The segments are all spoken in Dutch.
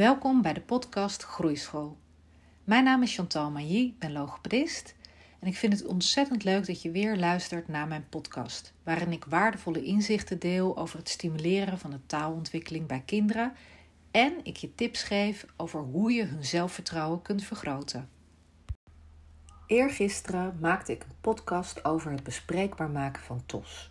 Welkom bij de podcast Groeischool. Mijn naam is Chantal Mailly, ik ben logopedist en ik vind het ontzettend leuk dat je weer luistert naar mijn podcast, waarin ik waardevolle inzichten deel over het stimuleren van de taalontwikkeling bij kinderen en ik je tips geef over hoe je hun zelfvertrouwen kunt vergroten. Eergisteren maakte ik een podcast over het bespreekbaar maken van TOS.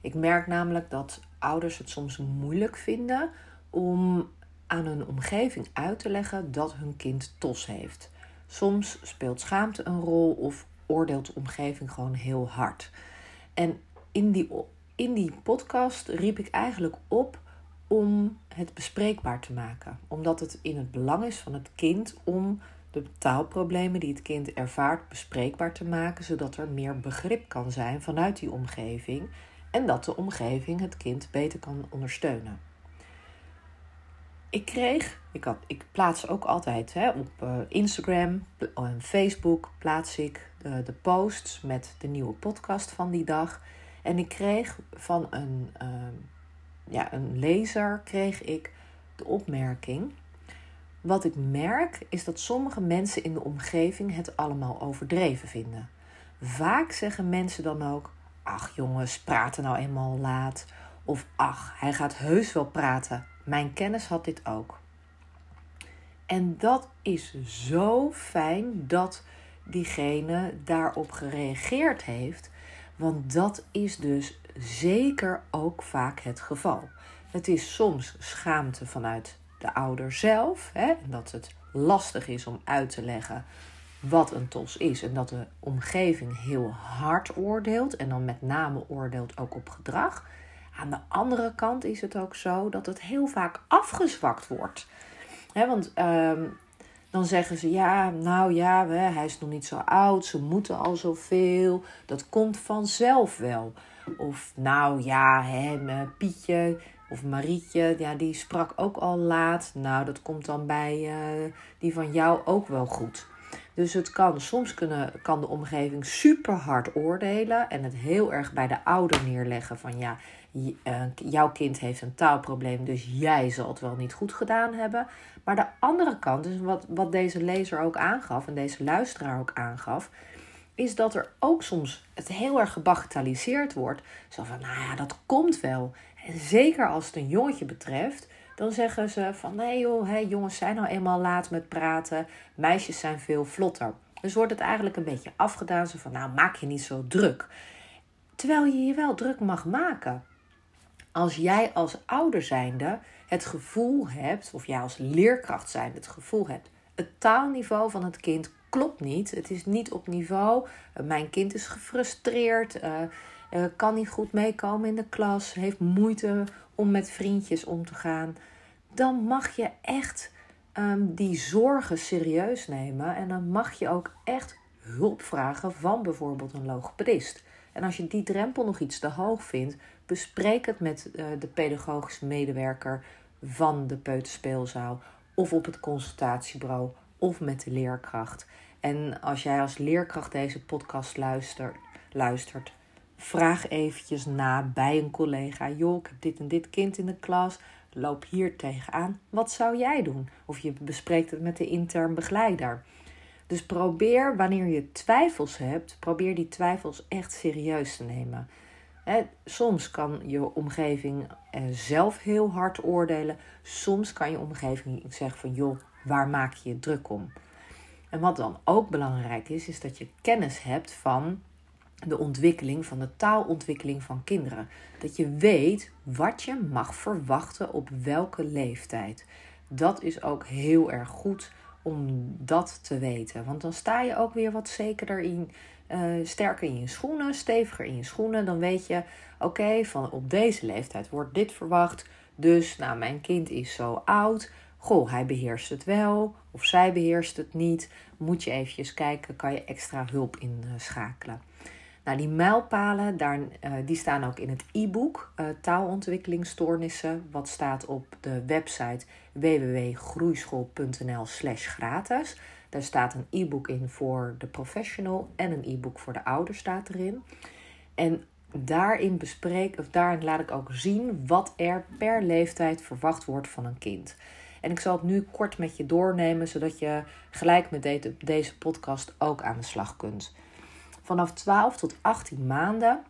Ik merk namelijk dat ouders het soms moeilijk vinden om aan hun omgeving uit te leggen dat hun kind TOS heeft. Soms speelt schaamte een rol of oordeelt de omgeving gewoon heel hard. En in die, in die podcast riep ik eigenlijk op om het bespreekbaar te maken. Omdat het in het belang is van het kind om de taalproblemen die het kind ervaart bespreekbaar te maken, zodat er meer begrip kan zijn vanuit die omgeving en dat de omgeving het kind beter kan ondersteunen. Ik kreeg, ik, had, ik plaats ook altijd hè, op uh, Instagram en Facebook plaats ik de, de, posts met de nieuwe podcast van die dag. En ik kreeg van een, uh, ja, een lezer kreeg ik de opmerking. Wat ik merk is dat sommige mensen in de omgeving het allemaal overdreven vinden. Vaak zeggen mensen dan ook: Ach jongens, praten nou eenmaal laat. Of ach, hij gaat heus wel praten. Mijn kennis had dit ook. En dat is zo fijn dat diegene daarop gereageerd heeft, want dat is dus zeker ook vaak het geval. Het is soms schaamte vanuit de ouder zelf, hè, dat het lastig is om uit te leggen wat een tos is en dat de omgeving heel hard oordeelt en dan met name oordeelt ook op gedrag. Aan de andere kant is het ook zo dat het heel vaak afgezwakt wordt. want ehm, dan zeggen ze ja, nou ja, hij is nog niet zo oud, ze moeten al zoveel, dat komt vanzelf wel. Of nou ja, hè, Pietje of Marietje, ja, die sprak ook al laat. Nou, dat komt dan bij uh, die van jou ook wel goed. Dus het kan, soms kunnen, kan de omgeving super hard oordelen en het heel erg bij de ouder neerleggen van ja, eh, jouw kind heeft een taalprobleem, dus jij zal het wel niet goed gedaan hebben. Maar de andere kant, dus wat, wat deze lezer ook aangaf en deze luisteraar ook aangaf, is dat er ook soms het heel erg gebagatelliseerd wordt. Zo van, nou ja, dat komt wel. En zeker als het een jongetje betreft, dan zeggen ze van, nee joh, hey, jongens zijn nou eenmaal laat met praten, meisjes zijn veel vlotter. Dus wordt het eigenlijk een beetje afgedaan, zo van, nou maak je niet zo druk. Terwijl je je wel druk mag maken als jij als ouder zijnde het gevoel hebt, of jij als leerkracht zijnde het gevoel hebt, het taalniveau van het kind klopt niet. Het is niet op niveau. Eh, mijn kind is gefrustreerd, uh, uh, kan niet goed meekomen in de klas, heeft moeite om met vriendjes om te gaan. Dan mag je echt um, die zorgen serieus nemen en dan mag je ook echt hulp vragen van bijvoorbeeld een logopedist. En als je die drempel nog iets te hoog vindt, bespreek het met uh, de pedagogische medewerker van de peuterspeelzaal of op het consultatiebureau of met de leerkracht. En als jij als leerkracht deze podcast luistert, luistert vraag eventjes na bij een collega. Joh, ik heb dit en dit kind in de klas. Loop hier tegenaan. Wat zou jij doen? Of je bespreekt het met de intern begeleider. Dus probeer wanneer je twijfels hebt, probeer die twijfels echt serieus te nemen. soms kan je omgeving zelf heel hard oordelen. Soms kan je omgeving zeggen van joh, waar maak je je druk om? En wat dan ook belangrijk is, is dat je kennis hebt van de ontwikkeling, van de taalontwikkeling van kinderen. Dat je weet wat je mag verwachten op welke leeftijd. Dat is ook heel erg goed om dat te weten. Want dan sta je ook weer wat zekerder in, uh, sterker in je schoenen, steviger in je schoenen. Dan weet je, oké, van op deze leeftijd wordt dit verwacht. Dus, nou, mijn kind is zo oud. Goh, hij beheerst het wel of zij beheerst het niet. Moet je eventjes kijken, kan je extra hulp inschakelen. Nou, die mijlpalen, daar, uh, die staan ook in het e-book uh, Taalontwikkelingsstoornissen, wat staat op de website www.groeischool.nl slash gratis. Daar staat een e-book in voor de professional en een e-book voor de ouder staat erin. En daarin bespreek, of daarin laat ik ook zien wat er per leeftijd verwacht wordt van een kind. En ik zal het nu kort met je doornemen, zodat je gelijk met deze podcast ook aan de slag kunt. Vanaf 12 tot 18 maanden,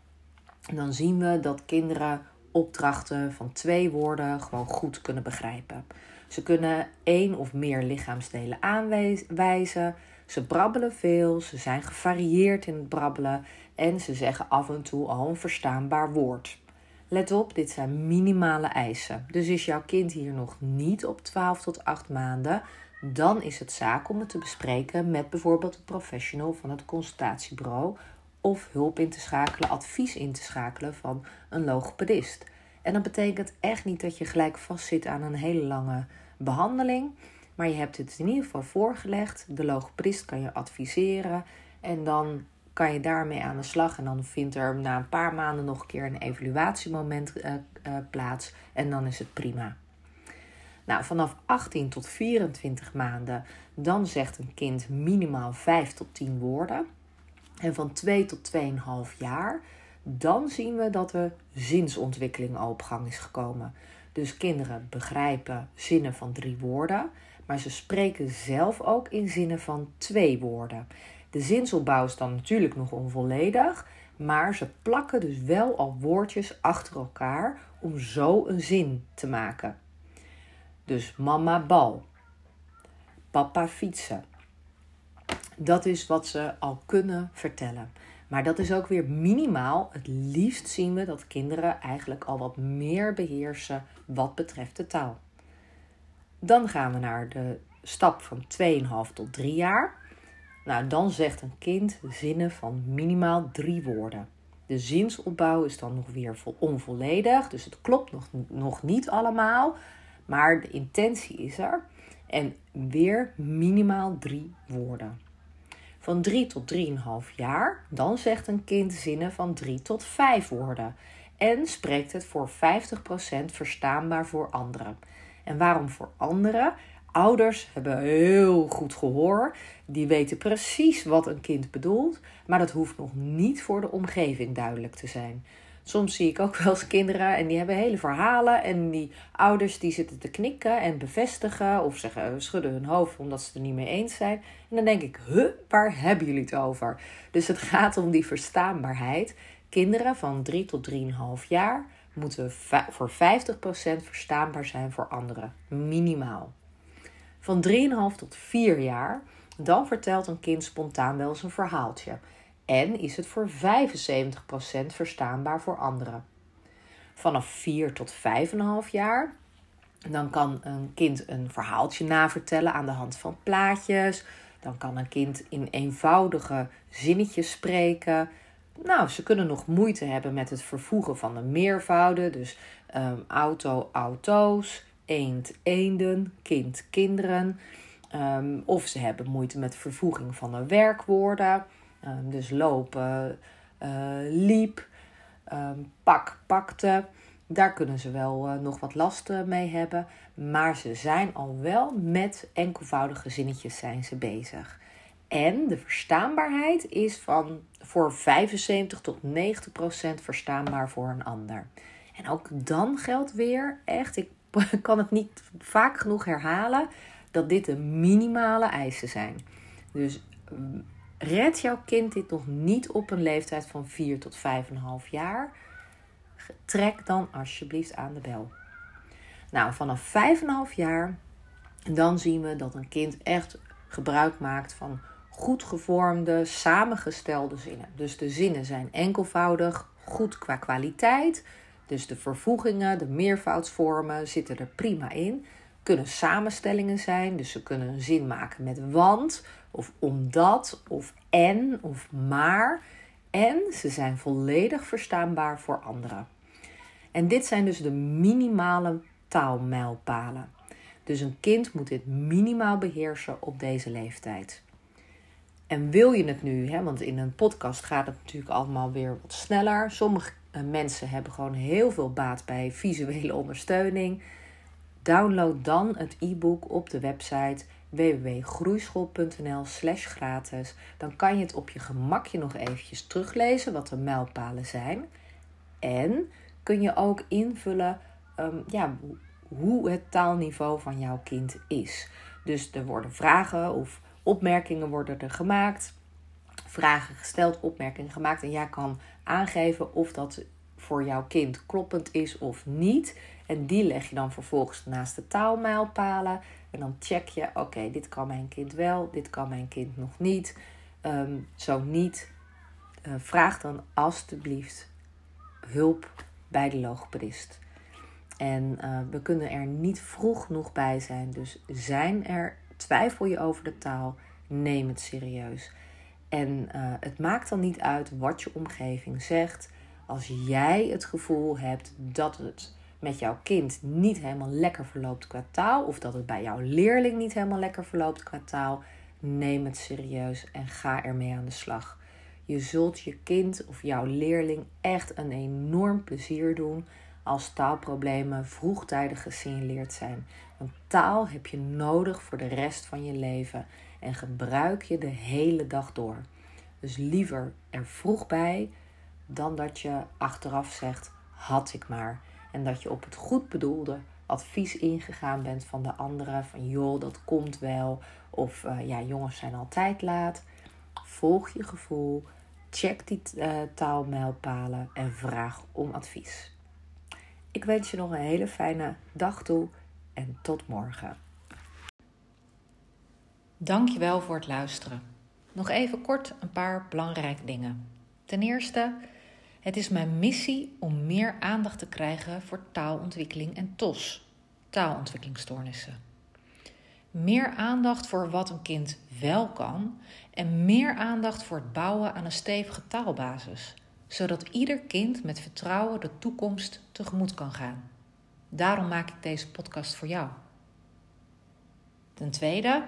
dan zien we dat kinderen opdrachten van twee woorden gewoon goed kunnen begrijpen. Ze kunnen één of meer lichaamsdelen aanwijzen. Ze brabbelen veel, ze zijn gevarieerd in het brabbelen en ze zeggen af en toe al een verstaanbaar woord. Let op, dit zijn minimale eisen. Dus is jouw kind hier nog niet op 12 tot 8 maanden, dan is het zaak om het te bespreken met bijvoorbeeld een professional van het consultatiebureau of hulp in te schakelen, advies in te schakelen van een logopedist. En dat betekent echt niet dat je gelijk vastzit aan een hele lange behandeling, maar je hebt het in ieder geval voorgelegd. De logopedist kan je adviseren en dan kan je daarmee aan de slag. En dan vindt er na een paar maanden nog een keer een evaluatiemoment uh, uh, plaats en dan is het prima. Nou, vanaf 18 tot 24 maanden, dan zegt een kind minimaal 5 tot 10 woorden. En van 2 tot 2,5 jaar, dan zien we dat er zinsontwikkeling op gang is gekomen. Dus kinderen begrijpen zinnen van drie woorden, maar ze spreken zelf ook in zinnen van twee woorden. De zinsopbouw is dan natuurlijk nog onvolledig, maar ze plakken dus wel al woordjes achter elkaar om zo een zin te maken. Dus mama bal, papa fietsen. Dat is wat ze al kunnen vertellen. Maar dat is ook weer minimaal. Het liefst zien we dat kinderen eigenlijk al wat meer beheersen wat betreft de taal. Dan gaan we naar de stap van 2,5 tot 3 jaar. Nou, dan zegt een kind zinnen van minimaal drie woorden. De zinsopbouw is dan nog weer onvolledig, dus het klopt nog, nog niet allemaal, maar de intentie is er. En weer minimaal drie woorden. Van 3 tot 3,5 jaar, dan zegt een kind zinnen van 3 tot 5 woorden. En spreekt het voor 50% verstaanbaar voor anderen. En waarom voor anderen? Ouders hebben heel goed gehoor. Die weten precies wat een kind bedoelt, maar dat hoeft nog niet voor de omgeving duidelijk te zijn. Soms zie ik ook wel eens kinderen en die hebben hele verhalen en die ouders die zitten te knikken en bevestigen of zeggen, schudden hun hoofd omdat ze het er niet mee eens zijn. En dan denk ik, huh, waar hebben jullie het over? Dus het gaat om die verstaanbaarheid. Kinderen van 3 tot 3,5 jaar moeten voor 50% verstaanbaar zijn voor anderen, minimaal. Van 3,5 tot 4 jaar, dan vertelt een kind spontaan wel eens een verhaaltje. En is het voor 75% verstaanbaar voor anderen. Vanaf 4 tot 5,5 jaar, dan kan een kind een verhaaltje navertellen aan de hand van plaatjes. Dan kan een kind in eenvoudige zinnetjes spreken. Nou, ze kunnen nog moeite hebben met het vervoegen van de meervouden. Dus um, auto, auto's eend, eenden, kind, kinderen. Ehm, of ze hebben moeite met vervoeging van de werkwoorden. Um, dus lopen, uh, liep, um, pak, pakte. Daar kunnen ze wel uh, nog wat last uh, mee hebben. Maar ze zijn al wel met enkelvoudige zinnetjes zijn ze bezig. En de verstaanbaarheid is van voor 75 tot 90 procent verstaanbaar voor een ander. En ook dan geldt weer echt, ik kan het niet vaak genoeg herhalen dat dit de minimale eisen zijn. Dus mm, red jouw kind dit nog niet op een leeftijd van 4 tot 5,5 jaar. Trek dan alsjeblieft aan de bel. Nou, vanaf 5,5 jaar, dan zien we dat een kind echt gebruik maakt van goed gevormde, samengestelde zinnen. Dus de zinnen zijn enkelvoudig, goed qua kwaliteit, dus de vervoegingen, de meervoudsvormen zitten er prima in. Kunnen samenstellingen zijn, dus ze kunnen een zin maken met want of omdat of en of maar. En ze zijn volledig verstaanbaar voor anderen. En dit zijn dus de minimale taalmijlpalen. Dus een kind moet dit minimaal beheersen op deze leeftijd. En wil je het nu, hè, want in een podcast gaat het natuurlijk allemaal weer wat sneller. Sommige eh, mensen hebben gewoon heel veel baat bij visuele ondersteuning. Download dan het e-book op de website www.groeischool.nl slash gratis. Dan kan je het op je gemakje nog eventjes teruglezen wat de mijlpalen zijn. En kun je ook invullen um, ja, hoe het taalniveau van jouw kind is. Dus er worden vragen of opmerkingen worden er gemaakt. Vragen gesteld, opmerkingen gemaakt. En jij kan aangeven of dat voor jouw kind kloppend is of niet. En die leg je dan vervolgens naast de taalmijlpalen. En dan check je, oké, dit kan mijn kind wel, dit kan mijn kind nog niet. Ehm, zo niet, uh, vraag dan alstublieft hulp bij de logopedist. En uh, we kunnen er niet vroeg genoeg bij zijn. Dus zijn er, twijfel je over de taal, neem het serieus. En uh, het maakt dan niet uit wat je omgeving zegt. Als jij het gevoel hebt dat het met jouw kind niet helemaal lekker verloopt qua taal, of dat het bij jouw leerling niet helemaal lekker verloopt qua taal, neem het serieus en ga ermee aan de slag. Je zult je kind of jouw leerling echt een enorm plezier doen als taalproblemen vroegtijdig gesignaleerd zijn. Want taal heb je nodig voor de rest van je leven en gebruik je de hele dag door. Dus liever er vroeg bij dan dat je achteraf zegt: had ik maar. En dat je op het goed bedoelde advies ingegaan bent van de anderen: van joh, dat komt wel. Of uh, ja, jongens zijn altijd laat. Volg je gevoel, check die uh, taalmijlpalen en vraag om advies. Ik wens je nog een hele fijne dag toe en tot morgen. Dankjewel voor het luisteren. Nog even kort een paar belangrijke dingen. Ten eerste, het is mijn missie om meer aandacht te krijgen voor taalontwikkeling en TOS, taalontwikkelingsstoornissen. Meer aandacht voor wat een kind wel kan en meer aandacht voor het bouwen aan een stevige taalbasis, zodat ieder kind met vertrouwen de toekomst tegemoet kan gaan. Daarom maak ik deze podcast voor jou. Ten tweede,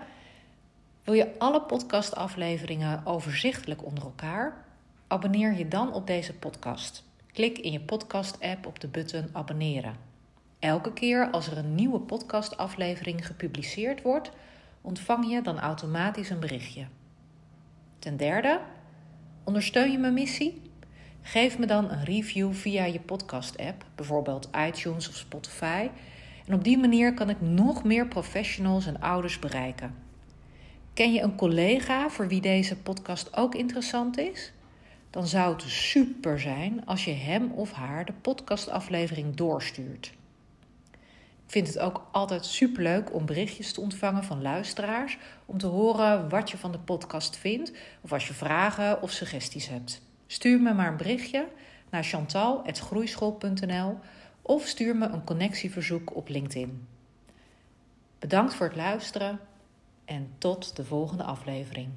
wil je alle podcastafleveringen overzichtelijk onder elkaar? Abonneer je dan op deze podcast. Klik in je podcast-app op de button abonneren. Elke keer als er een nieuwe podcastaflevering gepubliceerd wordt, ontvang je dan automatisch een berichtje. Ten derde, ondersteun je mijn missie? Geef me dan een review via je podcast-app, bijvoorbeeld iTunes of Spotify. En op die manier kan ik nog meer professionals en ouders bereiken. Ken je een collega voor wie deze podcast ook interessant is? Dan zou het super zijn als je hem of haar de podcastaflevering doorstuurt. Ik vind het ook altijd superleuk om berichtjes te ontvangen van luisteraars om te horen wat je van de podcast vindt of als je vragen of suggesties hebt. Stuur me maar een berichtje naar chantal.groeischool.nl of stuur me een connectieverzoek op LinkedIn. Bedankt voor het luisteren en tot de volgende aflevering.